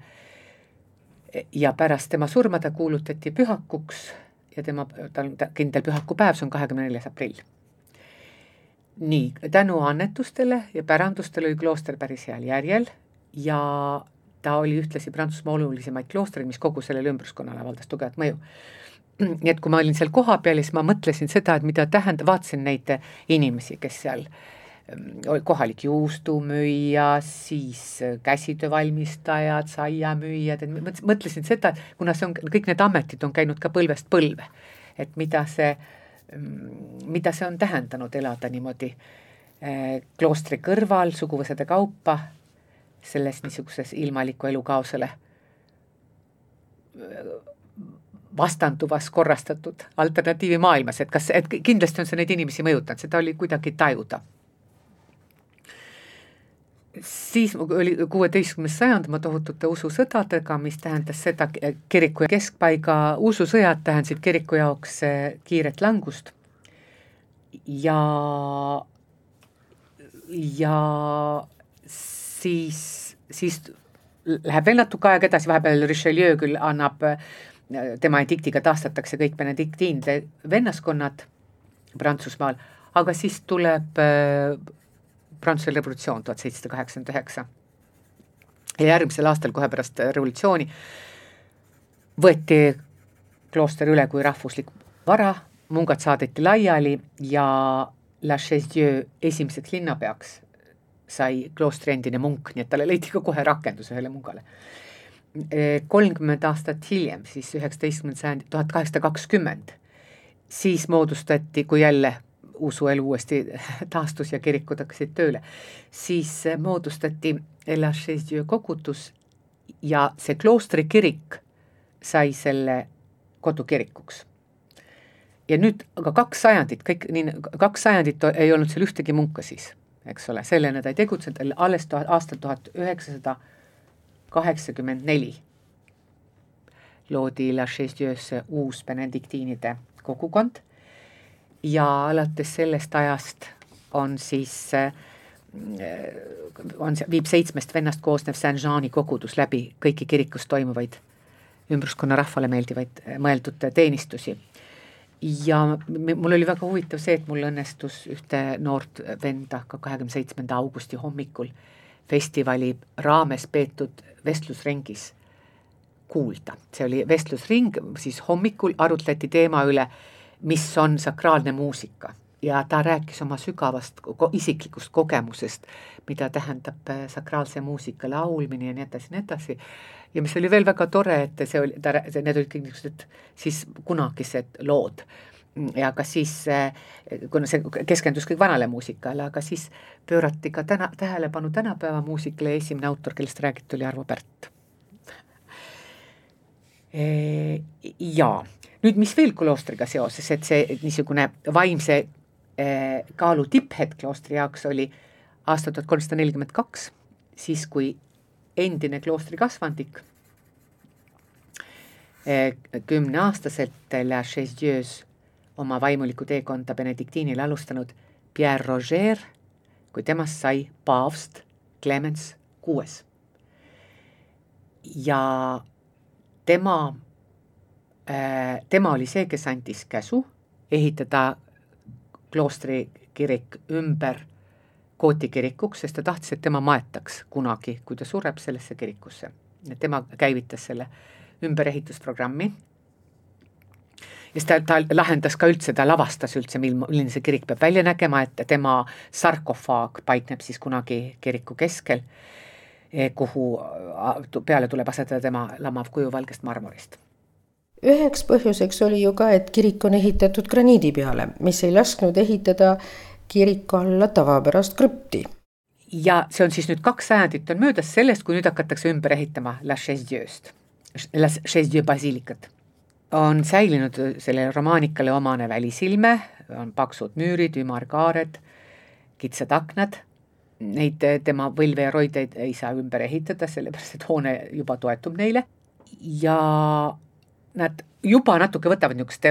ja pärast tema surma ta kuulutati pühakuks ja tema, tal on kindel pühakupäev, see on kahekümne neljas aprill. nii, tänu annetustele ja pärandustele oli klooster päris heal järjel ja ta oli ühtlasi Prantsusmaa olulisemaid kloostreid, mis kogu sellele ümbruskonnale avaldas tugevat mõju. nii et kui ma olin seal kohapeal, siis ma mõtlesin seda, et mida tähendab, vaatasin neid inimesi, kes seal äh, kohalik juustumüüja, siis äh, käsitöövalmistajad, saiamüüjad, et mõtlesin seda, et kuna see on, kõik need ametid on käinud ka põlvest põlve, et mida see, mm, mida see on tähendanud elada niimoodi äh, kloostri kõrval suguvõsade kaupa selles niisuguses ilmaliku elukaosele äh, vastanduvas korrastatud alternatiivimaailmas, et kas, et kindlasti on see neid inimesi mõjutanud, seda oli kuidagi tajuda siis oli kuueteistkümnes sajand oma tohutute ususõdadega, mis tähendas seda, kiriku keskpaiga ususõjad tähendasid kiriku jaoks eh, kiiret langust. Ja, ja siis, siis läheb veel natuke aega edasi, vahepeal Richelieu küll annab, eh, tema ediktiga taastatakse kõik benediktiinide vennaskonnad Prantsusmaal, aga siis tuleb eh, Prantsuse revolutsioon tuhat seitsesada kaheksakümmend üheksa. ja järgmisel aastal, kohe pärast revolutsiooni, võeti klooster üle kui rahvuslik vara mungad saadeti laiali ja La Chaise-Dieu esimeseks linnapeaks sai kloostri endine munk, nii et talle leiti ka kohe rakendus ühele mungale. kolmkümmend aastat hiljem, siis üheksateistkümnendal sajandil, tuhat kaheksasada kakskümmend, siis moodustati, kui jälle usuelu uuesti [LAUGHS] taastus ja kirikud hakkasid tööle, siis moodustati La Chaise-Dieu kogudus ja see kloostri kirik sai selle kodukirikuks. Ja nüüd aga kaks sajandit, kõik nii, kaks sajandit ei olnud seal ühtegi munka siis, eks ole, sellena ta ei tegutsenud, alles tuhat, aastal tuhat üheksasada kaheksakümmend neli loodi La Chaise-Dieu'sse uus benediktiinide kogukond ja alates sellest ajast on siis on, viib seitsmest vennast koosnev Saint-Jean'i kogudus läbi kõiki kirikus toimuvaid ümbruskonna rahvale meeldivaid mõeldud teenistusi ja mul oli väga huvitav see, et mul õnnestus ühte noort venda ka kahekümne seitsmenda augusti hommikul festivali raames peetud vestlusringis kuulda. see oli vestlusring, siis hommikul arutleti teema üle, mis on sakraalne muusika ja ta rääkis oma sügavast isiklikust kogemusest, mida tähendab äh, sakraalse muusika laulmine ja nii edasi nii edasi. ja mis oli veel väga tore, et see oli, ta, need olid kõik niisugused siis kunagised lood ja ka siis, äh, kuna see keskendus kõik vanale muusikale, aga siis pöörati ka täna, tähelepanu tänapäeva muusikale ja esimene autor, kellest räägiti, oli Arvo Pärt. [LAUGHS] jaa, nüüd mis veel kloostriga seoses, et see niisugune vaimse Eh, kaalu tipphetk kloostri jaoks oli aasta tuhat kolmsada nelikümmend kaks, siis kui endine kloostri kasvandik eh, kümneaastaselt La Chaise-Dieu's oma vaimulikku teekonda Benediktiinile alustanud Pierre Roger, kui temast sai paavst Clemens kuues. ja tema, tema oli see, kes andis käsu ehitada kloostri kirik ümber Kooti kirikuks, sest ta tahtis, et tema maetaks kunagi, kui ta sureb, sellesse kirikusse. tema käivitas selle ümberehitusprogrammi. ja siis ta, ta lahendas ka üldse, ta lavastas üldse, mil, milline see kirik peab välja nägema, et tema sarkofaag paikneb siis kunagi kiriku keskel, eh, kuhu peale tuleb asetada tema lamav kuju valgest marmorist üheks põhjuseks oli ju ka, et kirik on ehitatud graniidi peale, mis ei lasknud ehitada kiriku alla tavapärast krüpti. ja see on siis nüüd kaks sajandit on möödas sellest, kui nüüd hakatakse ümber ehitama La Chaise-Dieu'st, La Chaise-Dieu basiilikat. on säilinud sellele romaanikale omane välisilme, on paksud müürid, ümarkaared, kitsad aknad, neid tema võlve ja roideid ei saa ümber ehitada, sellepärast et hoone juba toetub neile ja nad juba natuke võtavad niisugust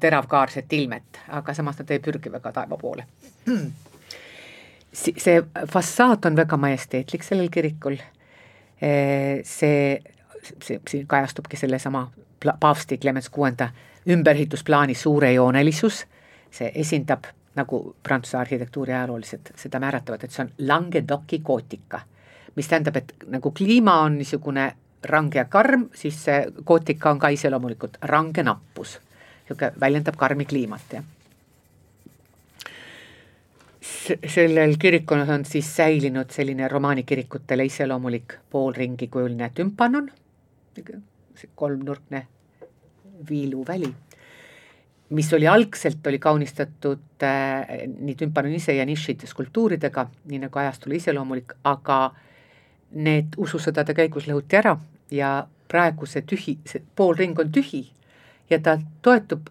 teravkaarset ilmet, aga samas nad ei pürgi väga taeva poole hmm.. see fassaad on väga majesteetlik sellel kirikul. see, see, siin kajastubki sellesama paavsti Clemens kuuenda ümberehitusplaani suurejoonelisus, see esindab nagu Prantsuse arhitektuuri ajaloolised seda määratavad, et see on Languedoci gootika, mis tähendab, et nagu kliima on niisugune range ja karm, siis see kootika on ka iseloomulikult range nappus. niisugune väljendab karmi kliimat, jah. sellel kirikul on siis säilinud selline romaanikirikutele iseloomulik poolringi kujuline tümpanon, kolmnurkne viiluväli, mis oli algselt, oli kaunistatud äh, nii tümpanon ise ja nišid skulptuuridega, nii nagu ajastule iseloomulik, aga äh, need ususõdade käigus lõhuti ära ja praegu see tühi, see poolring on tühi ja ta toetub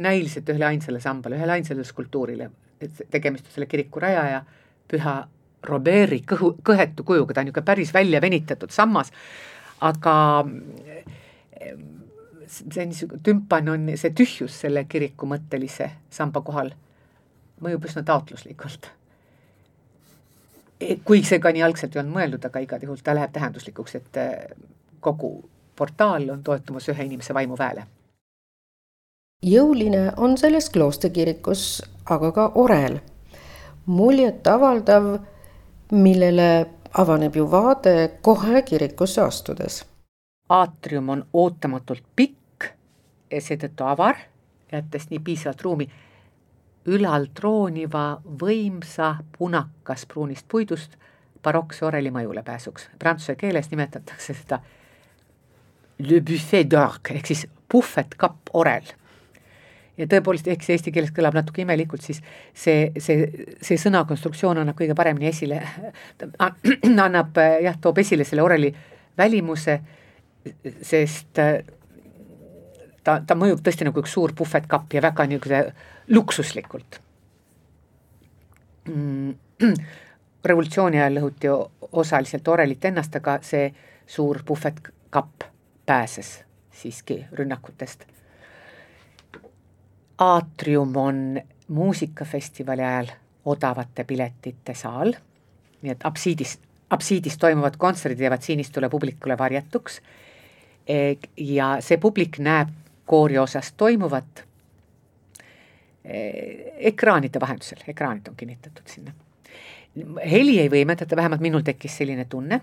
näiliselt ühele ainsale sambale, ühele ainsale skulptuurile, et tegemist on selle kiriku rajaja püha Robert'i kõhu, kõhetu kujuga, ta on niisugune päris välja venitatud sammas, aga see niisugune tümpan on see tühjus selle kiriku mõttelise samba kohal. Mõjub üsna taotluslikult kui see ka nii algselt ei olnud mõeldud, aga igal juhul ta läheb tähenduslikuks, et äh, kogu portaal on toetumas ühe inimese vaimuväele. jõuline on selles kloosterkirikus aga ka orel, muljetavaldav, millele avaneb ju vaade kohe kirikusse astudes. aatrium on ootamatult pikk seetõttu avar, jättes nii piisavalt ruumi, ülal trooniva võimsa punakas pruunist puidust barokse oreli mõjule pääsuks. Prantsuse keeles nimetatakse seda le buffet d'orgue ehk siis puhvetkapp orel. ja tõepoolest, ehk see eesti keeles kõlab natuke imelikult, siis see, see, see sõnakonstruktsioon annab kõige paremini esile, annab jah, toob esile selle oreli välimuse, sest ta, ta mõjub tõesti nagu üks suur puhvetkapp ja väga niisugune luksuslikult mm [CLEARS THROAT] revolutsiooni ajal lõhuti osaliselt orelit ennast, aga see suur puhvetkapp pääses siiski rünnakutest. aatrium on muusikafestivali ajal odavate piletite saal, nii et absiidis, absiidis toimuvad kontserdid jäävad siinistule publikule varjatuks ja see publik näeb koori osas toimuvat e, ekraanide vahendusel, ekraanid on kinnitatud sinna heli ei võimendata, vähemalt minul tekkis selline tunne,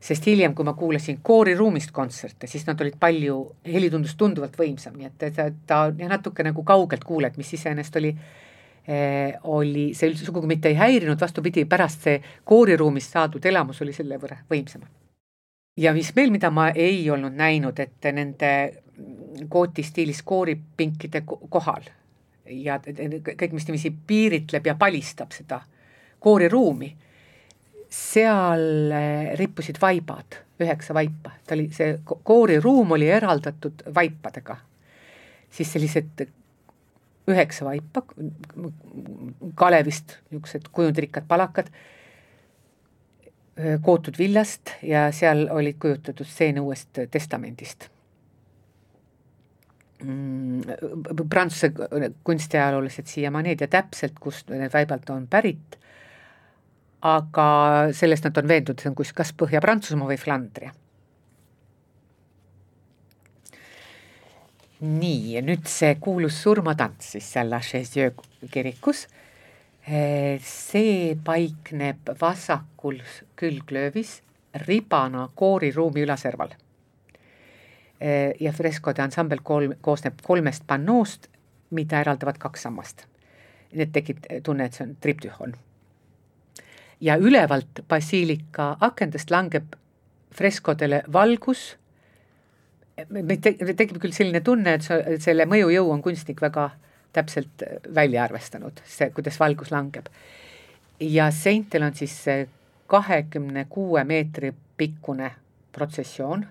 sest hiljem, kui ma kuulasin kooriruumist kontserte, siis nad olid palju, heli tundus tunduvalt võimsam, nii et ta, ta natuke nagu kaugelt kuuled, mis iseenesest oli eh, oli, see üldse sugugi mitte ei häirinud, vastupidi, pärast see kooriruumist saadud elamus oli selle võrra võimsam. ja mis veel, mida ma ei olnud näinud, et nende kooti stiilis kooripinkide kohal. Ja kõik, mis niiviisi piiritleb ja palistab seda kooriruumi, seal eh, rippusid vaibad, üheksa vaipa, ta oli, see kooriruum oli eraldatud vaipadega. siis sellised üheksa vaipa, Kalevist niisugused kujundrikkad palakad, eh, kootud villast ja seal olid kujutatud stseene Uuest Testamendist Prantsuse kunstiajaloolased siiamaani ei tea täpselt, kust need vaibad on pärit, aga sellest nad on veendunud, see on kus, kas Põhja-Prantsusmaa või Flandria. nii, ja nüüd see kuulus surmatants siis seal La Chaise kirikus. see paikneb vasakul külglöövis ribana kooriruumi ülaserval. Ja freskode ansambel kolm, koosneb kolmest pannoost, mida eraldavad kaks sammast. nii et tekib tunne, et see on triptühon ja ülevalt basiilika akendest langeb freskodele valgus. meid tekib küll selline tunne, et selle mõjujõu on kunstnik väga täpselt välja arvestanud, see, kuidas valgus langeb. ja seintel on siis kahekümne kuue meetri pikkune protsessioon,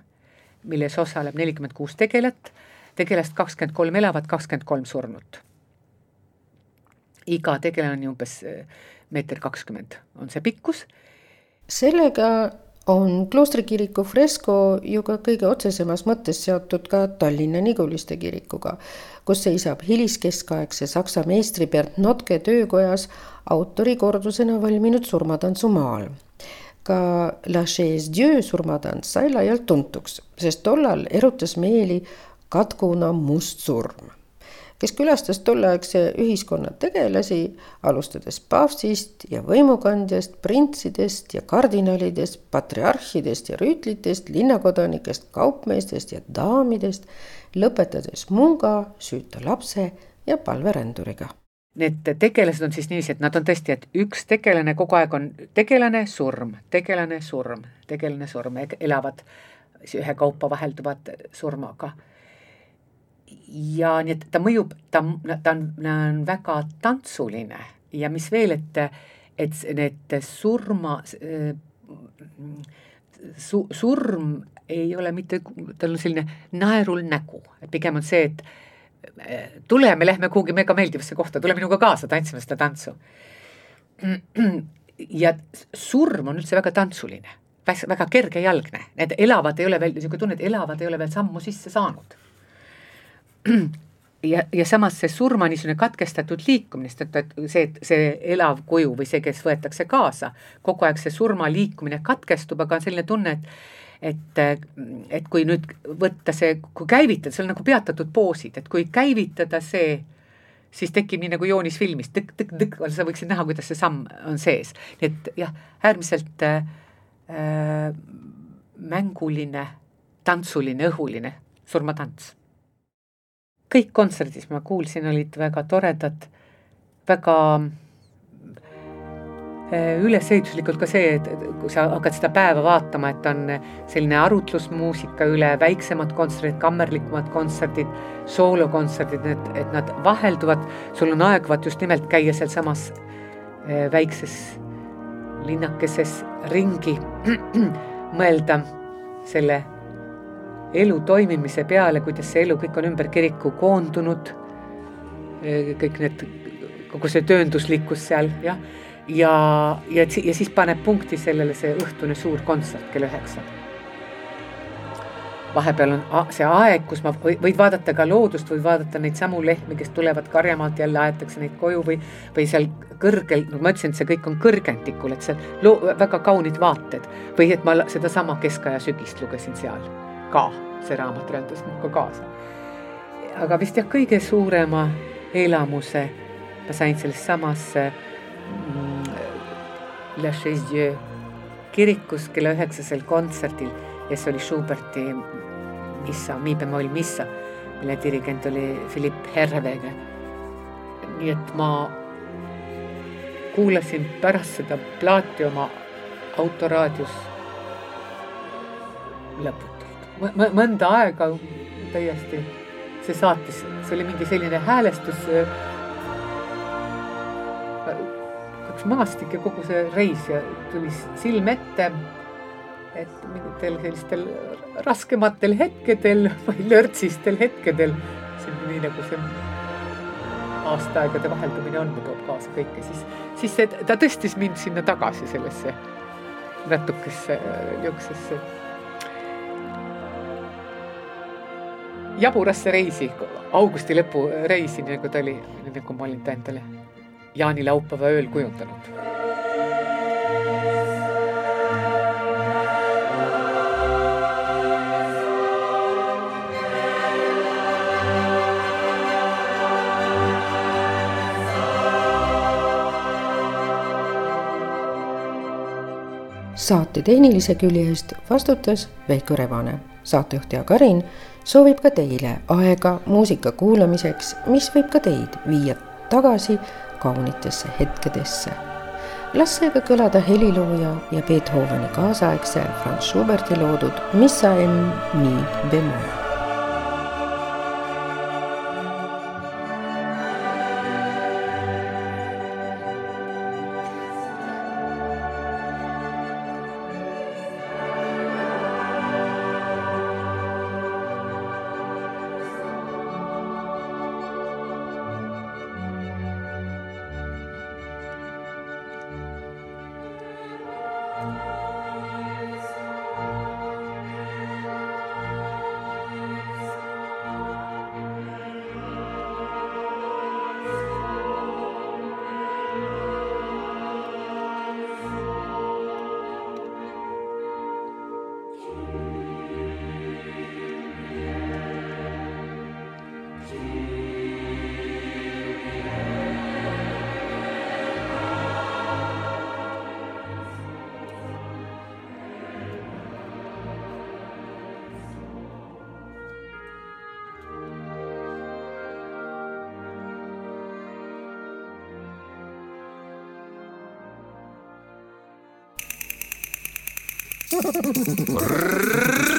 milles osaleb nelikümmend kuus tegelat, tegelast kakskümmend kolm elavat, kakskümmend kolm surnut. iga tegelane on umbes meeter kakskümmend on see pikkus. sellega on kloostrikiriku fresko ju ka kõige otsesemas mõttes seotud ka Tallinna Niguliste kirikuga, kus seisab hiliskeskaegse saksa meistri Bert Notke töökojas autori kordusena valminud surmatantsu maal ka La Chaise Dieu surmatants sai laialt tuntuks, sest tollal erutas meeli katkuna must surm. Kes külastas tolleaegse ühiskonna tegelasi, alustades paavstist ja võimukandjast, printsidest ja kardinalidest, patriarhidest ja rüütlitest, linnakodanikest, kaupmeestest ja daamidest, lõpetades munga, süüta lapse ja palveränduriga need tegelased on siis niiviisi, et nad on tõesti, et üks tegelane kogu aeg on tegelane, surm, tegelane, surm, tegelane, surm, elavad ühekaupa vahelduvad surmaga. Ja nii et ta mõjub, ta, ta on, on väga tantsuline ja mis veel, et, et need surma su,, surm ei ole mitte, tal on selline naerul nägu, pigem on see, et tule, me lähme kuhugi mega meeldivasse kohta, tule minuga kaasa tantsima seda tantsu. ja surm on üldse väga tantsuline, väga kergejalgne, need elavad ei ole veel, niisugune tunne, et elavad ei ole veel sammu sisse saanud ja, ja samas see surma niisugune katkestatud liikumine, sest et, et see, see elav kuju või see, kes võetakse kaasa, kogu aeg see surma liikumine katkestub, aga on selline tunne, et et, et kui nüüd võtta see, kui käivitada, on nagu peatatud poosid, et kui käivitada see, siis tekib nii nagu joonisfilmis tõk-tõk-tõk, sa võiksid näha, kuidas see samm on sees. et jah, äärmiselt äh, mänguline, tantsuline, õhuline surmatants kõik kontserdis ma kuulsin, olid väga toredad, väga äh, ülesehituslikult ka see, et kui sa hakkad seda päeva vaatama, et on selline arutlusmuusika üle, väiksemad kontserdid, kammerlikumad kontserdid, soolokontserdid, et, et nad vahelduvad, sul on aeg vaat just nimelt käia sealsamas äh, väikses linnakeses ringi, [CLEARS THROAT] mõelda selle elu toimimise peale, kuidas see elu kõik on ümber kiriku koondunud, kõik need, kogu see töönduslikkus seal, jah, ja, ja, ja, siis paneb punkti sellele see õhtune suur kontsert kell üheksa. vahepeal on see aeg, kus ma, võid vaadata ka loodust, võid vaadata neid samu lehmi, kes tulevad karjamaalt, jälle aetakse neid koju või, või seal kõrgel, nagu ma ütlesin, et see kõik on kõrgendikul, et see loo-, väga kaunid vaated või et ma sedasama keskaja sügist lugesin seal ka, see raamat rändas minuga kaasa. aga vist jah, kõige suurema elamuse ma sain sellest samasse mm, La Chaise Dieu kirikus kella üheksasel kontserdil ja see oli Schuberti missa, mi bemoll missa, mille dirigent oli Philipp Herrewege. nii et ma kuulasin pärast seda plaati oma autoraadios lõputult mõnda aega täiesti, see saatis, see oli mingi selline häälestus. Maastik ja kogu see reis ja tuli silm ette. et mingitel sellistel raskematel hetkedel või lörtsistel hetkedel, see on nii nagu see aastaaegade vaheldumine on, toob kaasa kõike, siis, siis see, ta tõstis mind sinna tagasi sellesse natukesse niisugusesse jaburasse reisi, augusti lõpu reisi, nagu ta oli, nagu ma olin ta endale jaanilaupäeva ööl kujundanud. Saate tehnilise külje eest vastutas Veiko Rebane, saatejuht Jaak Arin soovib ka teile aega muusika kuulamiseks, mis võib ka teid viia tagasi kaunitesse hetkedesse. las seega kõlada helilooja ja Beethoveni kaasaegse Franz Schuberti loodud Missa M Mi bemoll.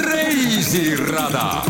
Reisirada